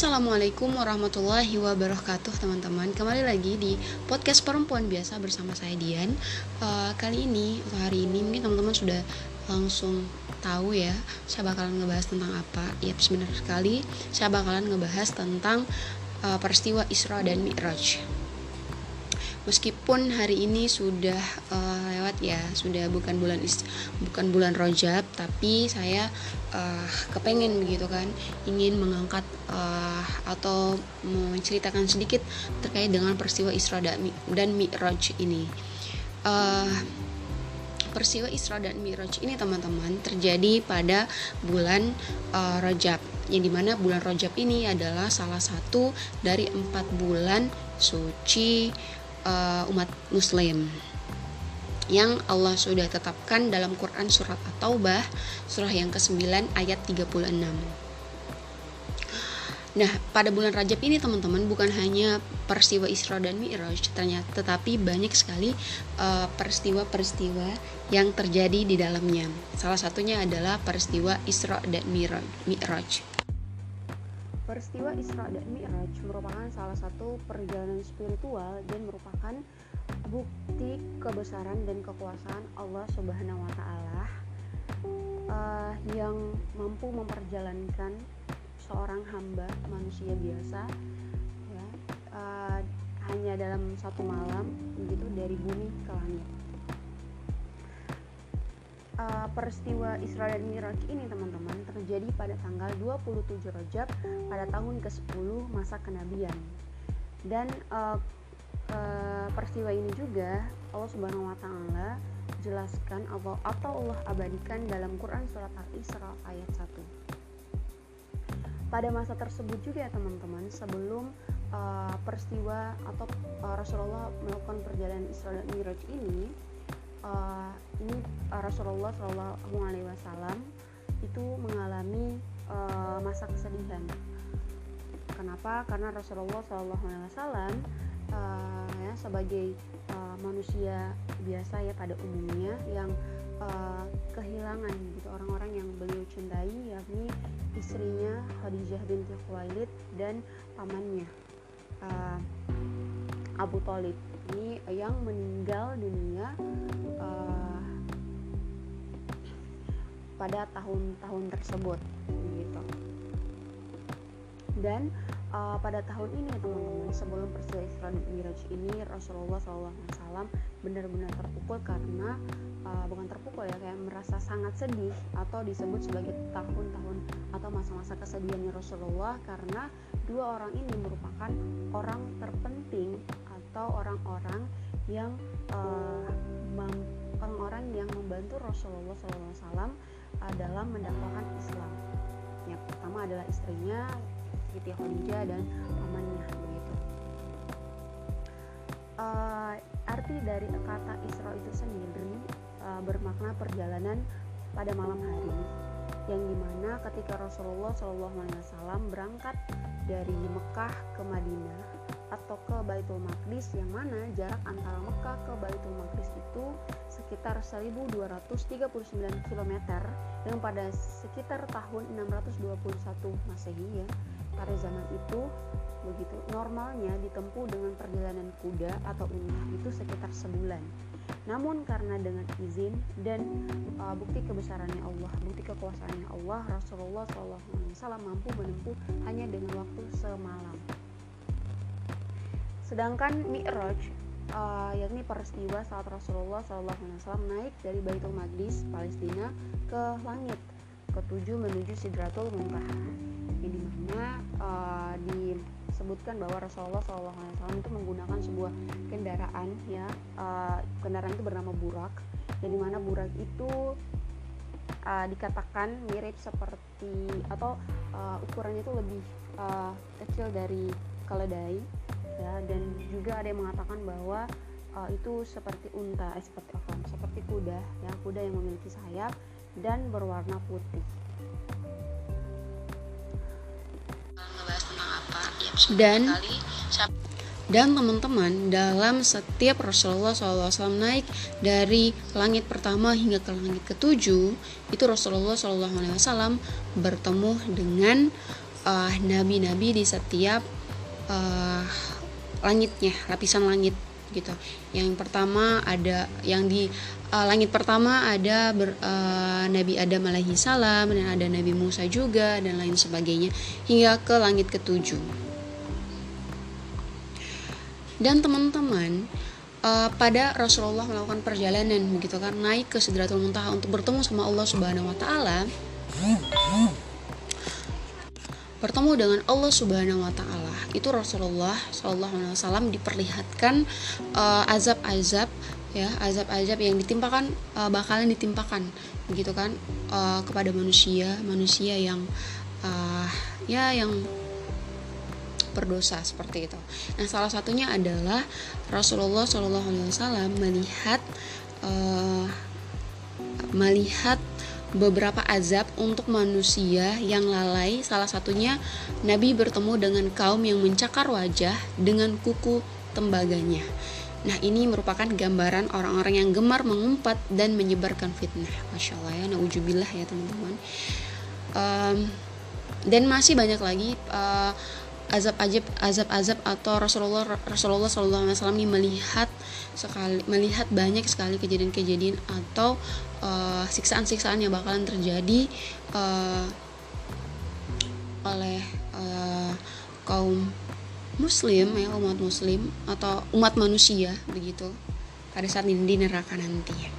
Assalamualaikum warahmatullahi wabarakatuh teman-teman. Kembali lagi di podcast perempuan biasa bersama saya Dian. Uh, Kali ini, atau hari ini mungkin teman-teman sudah langsung tahu ya Saya bakalan ngebahas tentang apa. Ya benar sekali, saya bakalan ngebahas tentang uh, peristiwa Isra dan Mi'raj meskipun hari ini sudah uh, lewat ya sudah bukan bulan is bukan bulan rojab tapi saya uh, kepengen begitu kan ingin mengangkat uh, atau menceritakan sedikit terkait dengan peristiwa Isra dan Mi'raj ini. Uh, peristiwa Isra dan Mi'raj ini teman-teman terjadi pada bulan uh, Rajab yang di mana bulan Rajab ini adalah salah satu dari empat bulan suci uh, umat muslim yang Allah sudah tetapkan dalam Quran surat At-Taubah surah yang ke-9 ayat 36. Nah, pada bulan Rajab ini teman-teman bukan hanya peristiwa Isra dan Mi'raj ternyata tetapi banyak sekali uh, peristiwa-peristiwa yang terjadi di dalamnya. Salah satunya adalah peristiwa Isra dan Mi'raj. Peristiwa Isra dan Mi'raj merupakan salah satu perjalanan spiritual dan merupakan bukti kebesaran dan kekuasaan Allah Subhanahu wa taala uh, yang mampu memperjalankan seorang hamba manusia biasa ya uh, hanya dalam satu malam begitu dari bumi ke langit uh, peristiwa Isra dan Miraj ini teman-teman terjadi pada tanggal 27 Rajab pada tahun ke-10 masa kenabian. Dan uh, uh, peristiwa ini juga Allah Subhanahu wa taala jelaskan atau atau Allah abadikan dalam Quran surat Al-Isra ayat 1. Pada masa tersebut juga teman-teman sebelum uh, peristiwa atau uh, Rasulullah melakukan perjalanan Isra dan Miraj ini uh, ini uh, Rasulullah Shallallahu Alaihi Wasallam itu mengalami uh, masa kesedihan. Kenapa? Karena Rasulullah Shallallahu Alaihi Wasallam uh, ya sebagai uh, manusia biasa ya pada umumnya yang uh, kehilangan gitu orang-orang yang beliau cintai yakni istrinya Khadijah binti Khuwailid dan pamannya uh, Abu Talib ini yang meninggal dunia uh, pada tahun-tahun tersebut gitu. Dan uh, pada tahun ini teman-teman sebelum peristiwa Isra Miraj ini Rasulullah SAW benar-benar terpukul karena uh, bukan terpukul ya kayak merasa sangat sedih atau disebut sebagai tahun-tahun atau masa-masa kesedihannya Rasulullah karena dua orang ini merupakan orang terpenting atau orang-orang yang uh, orang-orang yang membantu Rasulullah SAW adalah mendakwakan Islam. Yang pertama adalah istrinya Siti Khadijah dan pamannya begitu. Uh, arti dari kata Isra itu sendiri uh, bermakna perjalanan pada malam hari yang di mana ketika Rasulullah SAW berangkat dari Mekah ke Madinah atau ke Baitul Maqdis yang mana jarak antara Mekah ke Baitul Maqdis itu sekitar 1239 km yang pada sekitar tahun 621 Masehi ya pada zaman itu begitu normalnya ditempuh dengan perjalanan kuda atau unta itu sekitar sebulan namun karena dengan izin dan uh, bukti kebesarannya Allah, bukti kekuasaannya Allah, Rasulullah SAW mampu menempuh hanya dengan waktu semalam. Sedangkan Mi'raj uh, yakni peristiwa saat Rasulullah SAW naik dari Baitul Maqdis Palestina ke langit ketujuh menuju Sidratul Muntaha. Di mana uh, disebutkan bahwa Rasulullah SAW itu menggunakan sebuah kendaraan ya uh, kendaraan itu bernama burak. Yang di mana burak itu uh, dikatakan mirip seperti atau uh, ukurannya itu lebih uh, kecil dari keledai ya dan juga ada yang mengatakan bahwa uh, itu seperti unta eh, seperti apa seperti kuda ya kuda yang memiliki sayap dan berwarna putih. Dan dan teman-teman dalam setiap Rasulullah SAW naik dari langit pertama hingga ke langit ketujuh itu Rasulullah SAW bertemu dengan uh, nabi-nabi di setiap uh, langitnya lapisan langit gitu. Yang pertama ada yang di uh, langit pertama ada ber, uh, Nabi Adam alaihi salam dan ada Nabi Musa juga dan lain sebagainya hingga ke langit ketujuh. Dan teman-teman uh, pada Rasulullah melakukan perjalanan begitu kan naik ke Sidratul Muntaha untuk bertemu sama Allah Subhanahu wa taala bertemu dengan Allah Subhanahu wa taala. Itu Rasulullah sallallahu alaihi wasallam diperlihatkan uh, azab-azab ya, azab-azab yang ditimpakan uh, bakalan ditimpakan begitu kan uh, kepada manusia, manusia yang uh, ya yang berdosa seperti itu. Nah, salah satunya adalah Rasulullah Shallallahu alaihi wasallam melihat uh, melihat beberapa azab untuk manusia yang lalai. Salah satunya Nabi bertemu dengan kaum yang mencakar wajah dengan kuku tembaganya. Nah ini merupakan gambaran orang-orang yang gemar mengumpat dan menyebarkan fitnah. Masya Allah ya, naujubillah ya teman-teman. Um, dan masih banyak lagi uh, azab-azab azab-azab atau Rasulullah Rasulullah ini melihat sekali melihat banyak sekali kejadian-kejadian atau uh, siksaan-siksaan yang bakalan terjadi uh, oleh uh, kaum muslim ya umat muslim atau umat manusia begitu pada saat ini di neraka nanti ya.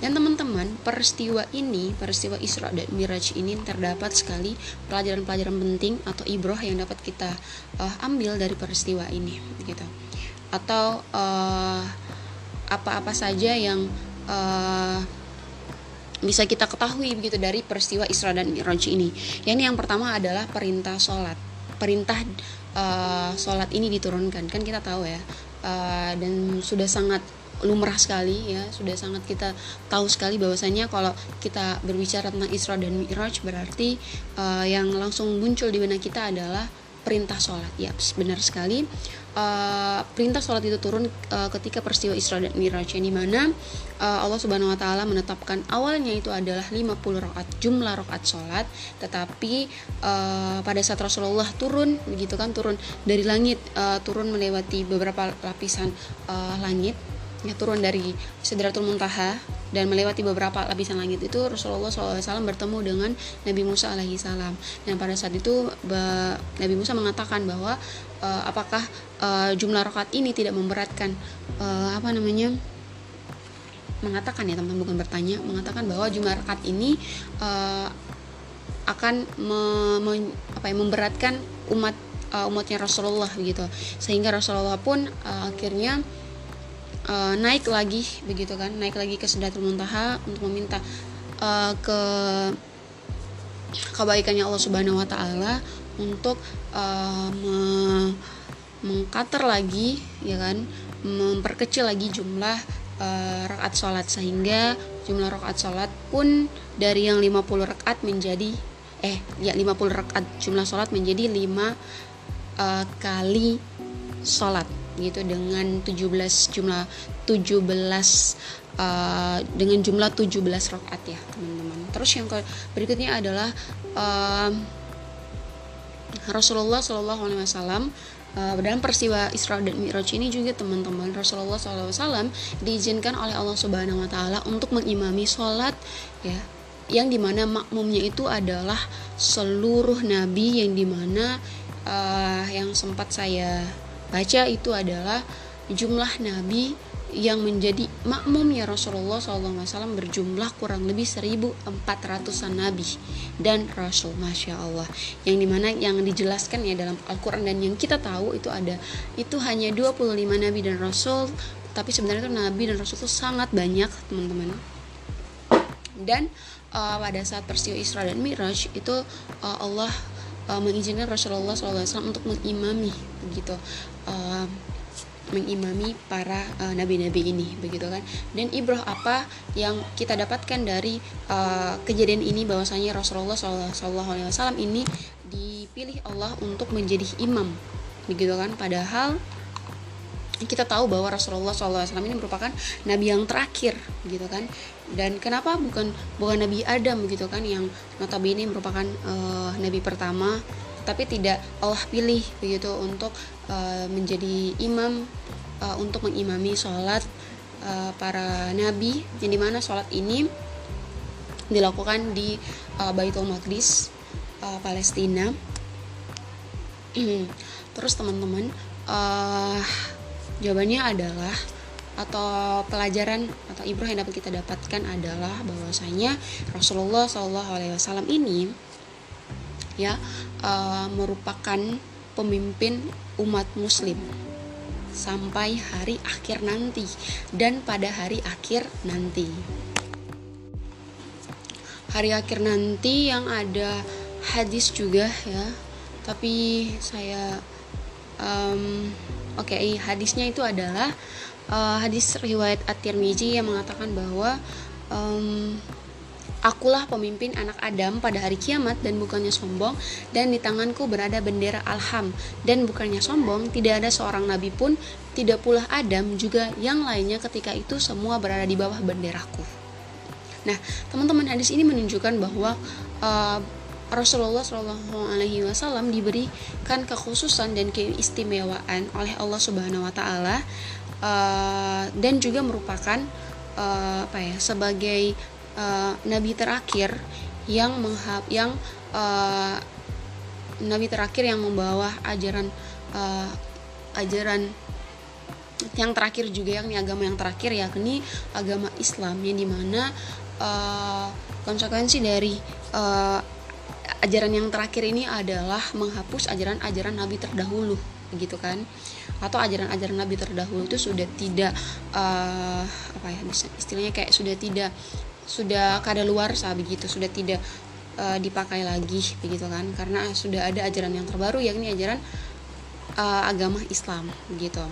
Dan teman-teman, peristiwa ini, peristiwa Isra dan Miraj ini terdapat sekali pelajaran-pelajaran penting atau ibroh yang dapat kita uh, ambil dari peristiwa ini, gitu. Atau uh, apa-apa saja yang uh, bisa kita ketahui begitu dari peristiwa Isra dan Miraj ini. Yang yang pertama adalah perintah sholat. Perintah uh, sholat ini diturunkan kan kita tahu ya, uh, dan sudah sangat lumrah sekali ya sudah sangat kita tahu sekali bahwasanya kalau kita berbicara tentang Isra dan Mi'raj berarti uh, yang langsung muncul di benak kita adalah perintah sholat ya benar sekali uh, perintah sholat itu turun uh, ketika peristiwa Isra dan Mi'raj yang di mana uh, Allah Subhanahu Wa Taala menetapkan awalnya itu adalah 50 rakaat jumlah rakaat sholat tetapi uh, pada saat Rasulullah turun begitu kan turun dari langit uh, turun melewati beberapa lapisan uh, langit ya turun dari Sidratul Muntaha dan melewati beberapa lapisan langit itu Rasulullah SAW bertemu dengan Nabi Musa alaihi salam. Dan pada saat itu Nabi Musa mengatakan bahwa uh, apakah uh, jumlah rakaat ini tidak memberatkan? Uh, apa namanya? Mengatakan ya teman-teman bukan bertanya mengatakan bahwa jumlah rakaat ini uh, akan me, me, apa ya, memberatkan umat uh, umatnya Rasulullah begitu. Sehingga Rasulullah pun uh, akhirnya uh, naik lagi begitu kan naik lagi ke Sidratul Muntaha untuk meminta uh, ke kebaikannya Allah Subhanahu wa taala untuk uh, me mengkater lagi ya kan? Memperkecil lagi jumlah uh, rakaat sholat. Sehingga jumlah rakaat sholat pun dari yang 50 rakaat menjadi eh ya 50 rakaat jumlah sholat menjadi 5 uh, kali sholat. Gitu dengan 17 jumlah 17 uh, dengan jumlah 17 rakaat ya teman-teman. Terus yang berikutnya adalah uh, Rasulullah Shallallahu Alaihi Wasallam uh, dalam peristiwa Isra dan Mi'raj ini juga teman-teman Rasulullah SAW diizinkan oleh Allah Subhanahu Wa Taala untuk mengimami sholat ya yang di mana makmumnya itu adalah seluruh nabi yang di mana uh, yang sempat saya baca itu adalah jumlah nabi yang menjadi makmumnya Rasulullah SAW berjumlah kurang lebih 1400an nabi dan rasul masya Allah. Yang di mana yang dijelaskan ya dalam Al-Quran dan yang kita tahu itu ada itu hanya 25 nabi dan rasul tapi sebenarnya itu nabi dan rasul itu sangat banyak teman-teman. Dan uh, pada saat peristiwa Isra dan Mi'raj itu uh, Allah uh, mengizinkan Rasulullah SAW untuk mengimami begitu uh, mengimami para nabi nabi-nabi ini begitu kan. Dan ibroh apa yang kita dapatkan dari uh, kejadian ini bahwasanya Rasulullah SAW ini dipilih Allah untuk menjadi imam begitu kan. Padahal kita tahu bahwa Rasulullah SAW ini merupakan nabi yang terakhir gitu kan. Dan kenapa? Bukan bukan nabi Adam begitu kan yang notabene merupakan uh, nabi pertama tapi tidak Allah pilih begitu untuk uh, menjadi imam uh, untuk mengimami sholat uh, para nabi. Yang di mana sholat ini dilakukan di uh, Baitul Maqdis uh, Palestina. Terus teman-teman uh, jawabannya adalah atau pelajaran atau ibrah yang dapat kita dapatkan adalah bahwasanya Rasulullah SAW ini ya uh, merupakan pemimpin umat Muslim sampai hari akhir nanti dan pada hari akhir nanti. Hari akhir nanti yang ada hadis juga ya, tapi saya um, oke okay, hadisnya itu adalah uh, hadis riwayat At-Tirmizi yang mengatakan bahwa um, Akulah pemimpin anak Adam pada hari kiamat dan bukannya sombong dan di tanganku berada bendera Alham dan bukannya sombong tidak ada seorang nabi pun tidak pula Adam juga yang lainnya ketika itu semua berada di bawah benderaku. Nah, teman-teman hadis ini menunjukkan bahwa uh, Rasulullah Shallallahu Alaihi Wasallam diberikan kekhususan dan keistimewaan oleh Allah Subhanahu Wa Taala uh, dan juga merupakan uh, apa ya sebagai uh, nabi terakhir yang menghap yang uh, nabi terakhir yang membawa ajaran uh, ajaran yang terakhir juga yakni agama yang terakhir yakni agama Islam yang di mana uh, konsekuensi dari uh, ajaran yang terakhir ini adalah menghapus ajaran-ajaran nabi terdahulu gitu kan? Atau ajaran-ajaran nabi terdahulu itu sudah tidak uh, apa ya istilahnya kayak sudah tidak sudah kada luar sah begitu sudah tidak uh, dipakai lagi begitu kan. Karena sudah ada ajaran yang terbaru yakni ajaran uh, agama Islam begitu.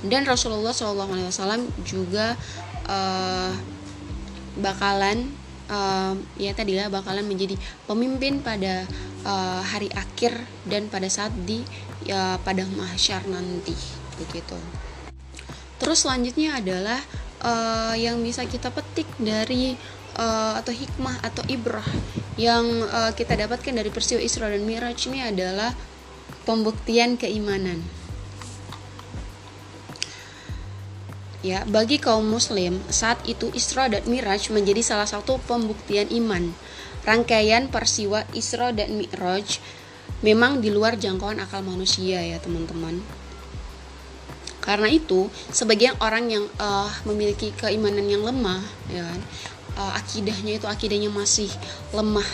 Dan Rasulullah SAW juga uh, bakalan uh, ya tadi lah bakalan menjadi pemimpin pada uh, hari akhir dan pada saat di ya pada mahsyar nanti begitu. Terus selanjutnya adalah uh, yang bisa kita petik dari uh, atau hikmah atau ibrah yang uh, kita dapatkan dari peristiwa Isra dan Miraj ini adalah pembuktian keimanan. Ya, bagi kaum muslim, saat itu Isra dan Miraj menjadi salah satu pembuktian iman. Rangkaian peristiwa Isra dan Miraj memang di luar jangkauan akal manusia ya, teman-teman karena itu, sebagian orang yang uh, memiliki keimanan yang lemah, ya kan, uh, akidahnya itu akidahnya masih lemah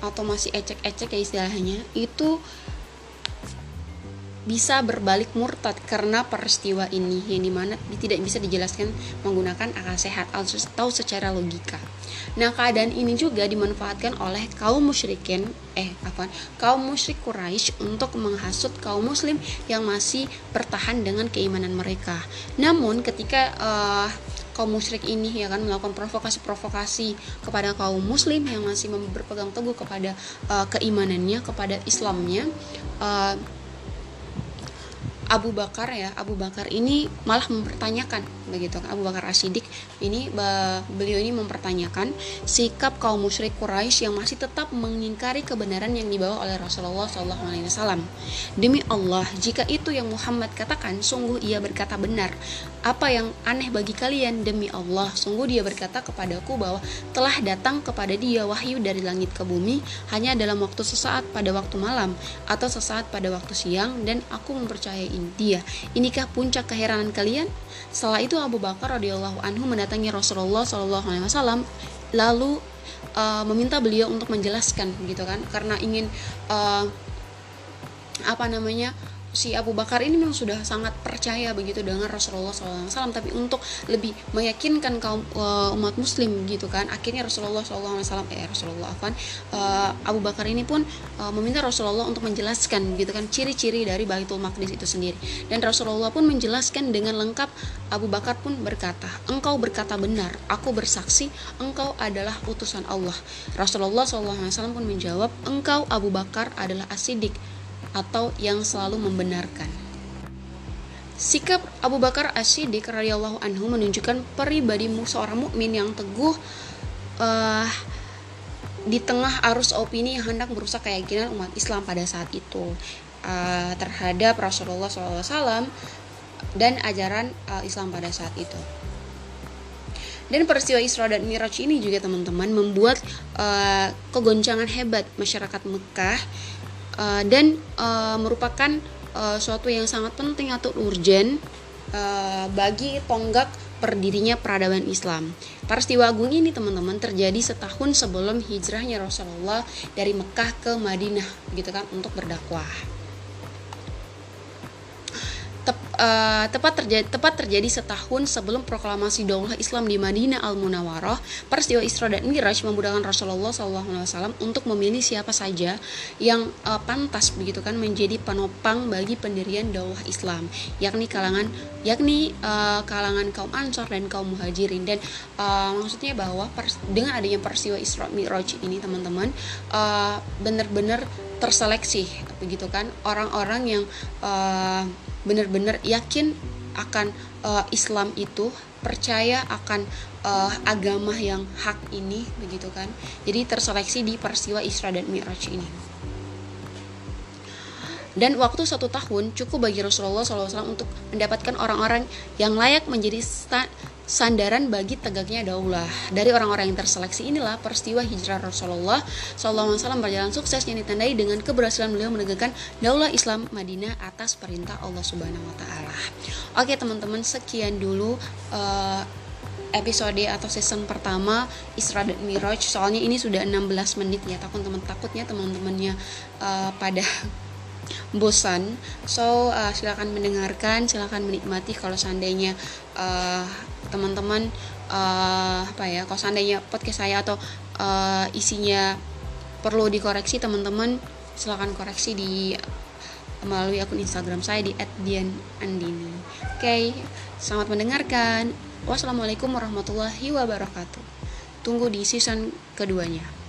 atau masih ecek-ecek ya istilahnya, itu bisa berbalik murtad karena peristiwa ini yang di mana tidak bisa dijelaskan menggunakan akal sehat atau secara logika. Nah keadaan ini juga dimanfaatkan oleh kaum musyrikin eh apa kaum musyrik Quraisy untuk menghasut kaum muslim yang masih bertahan dengan keimanan mereka. Namun ketika uh, kaum musyrik ini ya kan melakukan provokasi-provokasi kepada kaum muslim yang masih berpegang teguh kepada uh, keimanannya kepada Islamnya uh, Abu Bakar ya Abu Bakar ini malah mempertanyakan begitu Abu Bakar Asidik ini beliau ini mempertanyakan sikap kaum musyrik Quraisy yang masih tetap mengingkari kebenaran yang dibawa oleh Rasulullah SAW demi Allah jika itu yang Muhammad katakan sungguh ia berkata benar. Apa yang aneh bagi kalian? Demi Allah sungguh dia berkata kepadaku bahwa telah datang kepada dia wahyu dari langit ke bumi hanya dalam waktu sesaat pada waktu malam atau sesaat pada waktu siang dan aku mempercayai dia. Inikah puncak keheranan kalian? Setelah itu Abu Bakar radhiyallahu anhu mendatangi Rasulullah shallallahu alaihi wasallam lalu uh, meminta beliau untuk menjelaskan gitu kan karena ingin uh, apa namanya si Abu Bakar ini memang sudah sangat percaya begitu dengan Rasulullah SAW tapi untuk lebih meyakinkan kaum uh, umat Muslim gitu kan akhirnya Rasulullah SAW eh Rasulullah kan uh, Abu Bakar ini pun uh, meminta Rasulullah untuk menjelaskan gitu kan ciri-ciri dari Baitul Maqdis itu sendiri. Dan Rasulullah pun menjelaskan dengan lengkap Abu Bakar pun berkata engkau berkata benar aku bersaksi engkau adalah utusan Allah. Rasulullah SAW pun menjawab engkau Abu Bakar adalah asidik atau yang selalu membenarkan. Sikap Abu Bakar As-Siddiq radhiyallahu anhu menunjukkan pribadi seorang mukmin yang teguh uh, di tengah arus opini yang hendak merusak keyakinan umat Islam pada saat itu uh, terhadap Rasulullah SAW dan ajaran uh, Islam pada saat itu. Dan peristiwa Isra dan Miraj ini juga teman-teman membuat uh, kegoncangan hebat masyarakat Mekah uh, dan uh, merupakan uh, suatu yang sangat penting atau urgent uh, bagi tonggak perdirinya peradaban Islam. Peristiwa agung ini teman-teman terjadi setahun sebelum hijrahnya Rasulullah dari Mekah ke Madinah gitu kan untuk berdakwah uh, tepat terjadi tepat terjadi setahun sebelum proklamasi daulah Islam di Madinah Al Munawwaroh peristiwa Isra dan Miraj memudahkan Rasulullah SAW untuk memilih siapa saja yang uh, pantas begitu kan menjadi penopang bagi pendirian daulah Islam yakni kalangan yakni uh, kalangan kaum Ansor dan kaum Muhajirin. Dan uh, maksudnya bahwa pers dengan adanya peristiwa Isra Miraj ini teman-teman uh, benar-benar terseleksi begitu kan orang-orang yang uh, benar-benar yakin akan uh, Islam itu percaya akan uh, agama yang hak ini begitu kan? Jadi terseleksi di peristiwa Isra dan Mi'raj ini. Dan waktu satu tahun cukup bagi Rasulullah SAW untuk mendapatkan orang-orang yang layak menjadi sandaran bagi tegaknya daulah. Dari orang-orang yang terseleksi inilah peristiwa hijrah Rasulullah SAW berjalan sukses yang ditandai dengan keberhasilan beliau menegakkan daulah Islam Madinah atas perintah Allah Subhanahu wa taala. Oke, teman-teman, sekian dulu uh, episode atau season pertama Isra dan Miraj. Soalnya ini sudah 16 menit ya. Takut teman takutnya teman-temannya uh, pada bosan so uh, silakan mendengarkan silakan menikmati kalau seandainya uh, teman-teman uh, apa ya kalau seandainya podcast saya atau uh, isinya perlu dikoreksi teman-teman silakan koreksi di melalui akun Instagram saya di @dianandini. Oke, okay, selamat mendengarkan. Wassalamualaikum warahmatullahi wabarakatuh. Tunggu di season keduanya.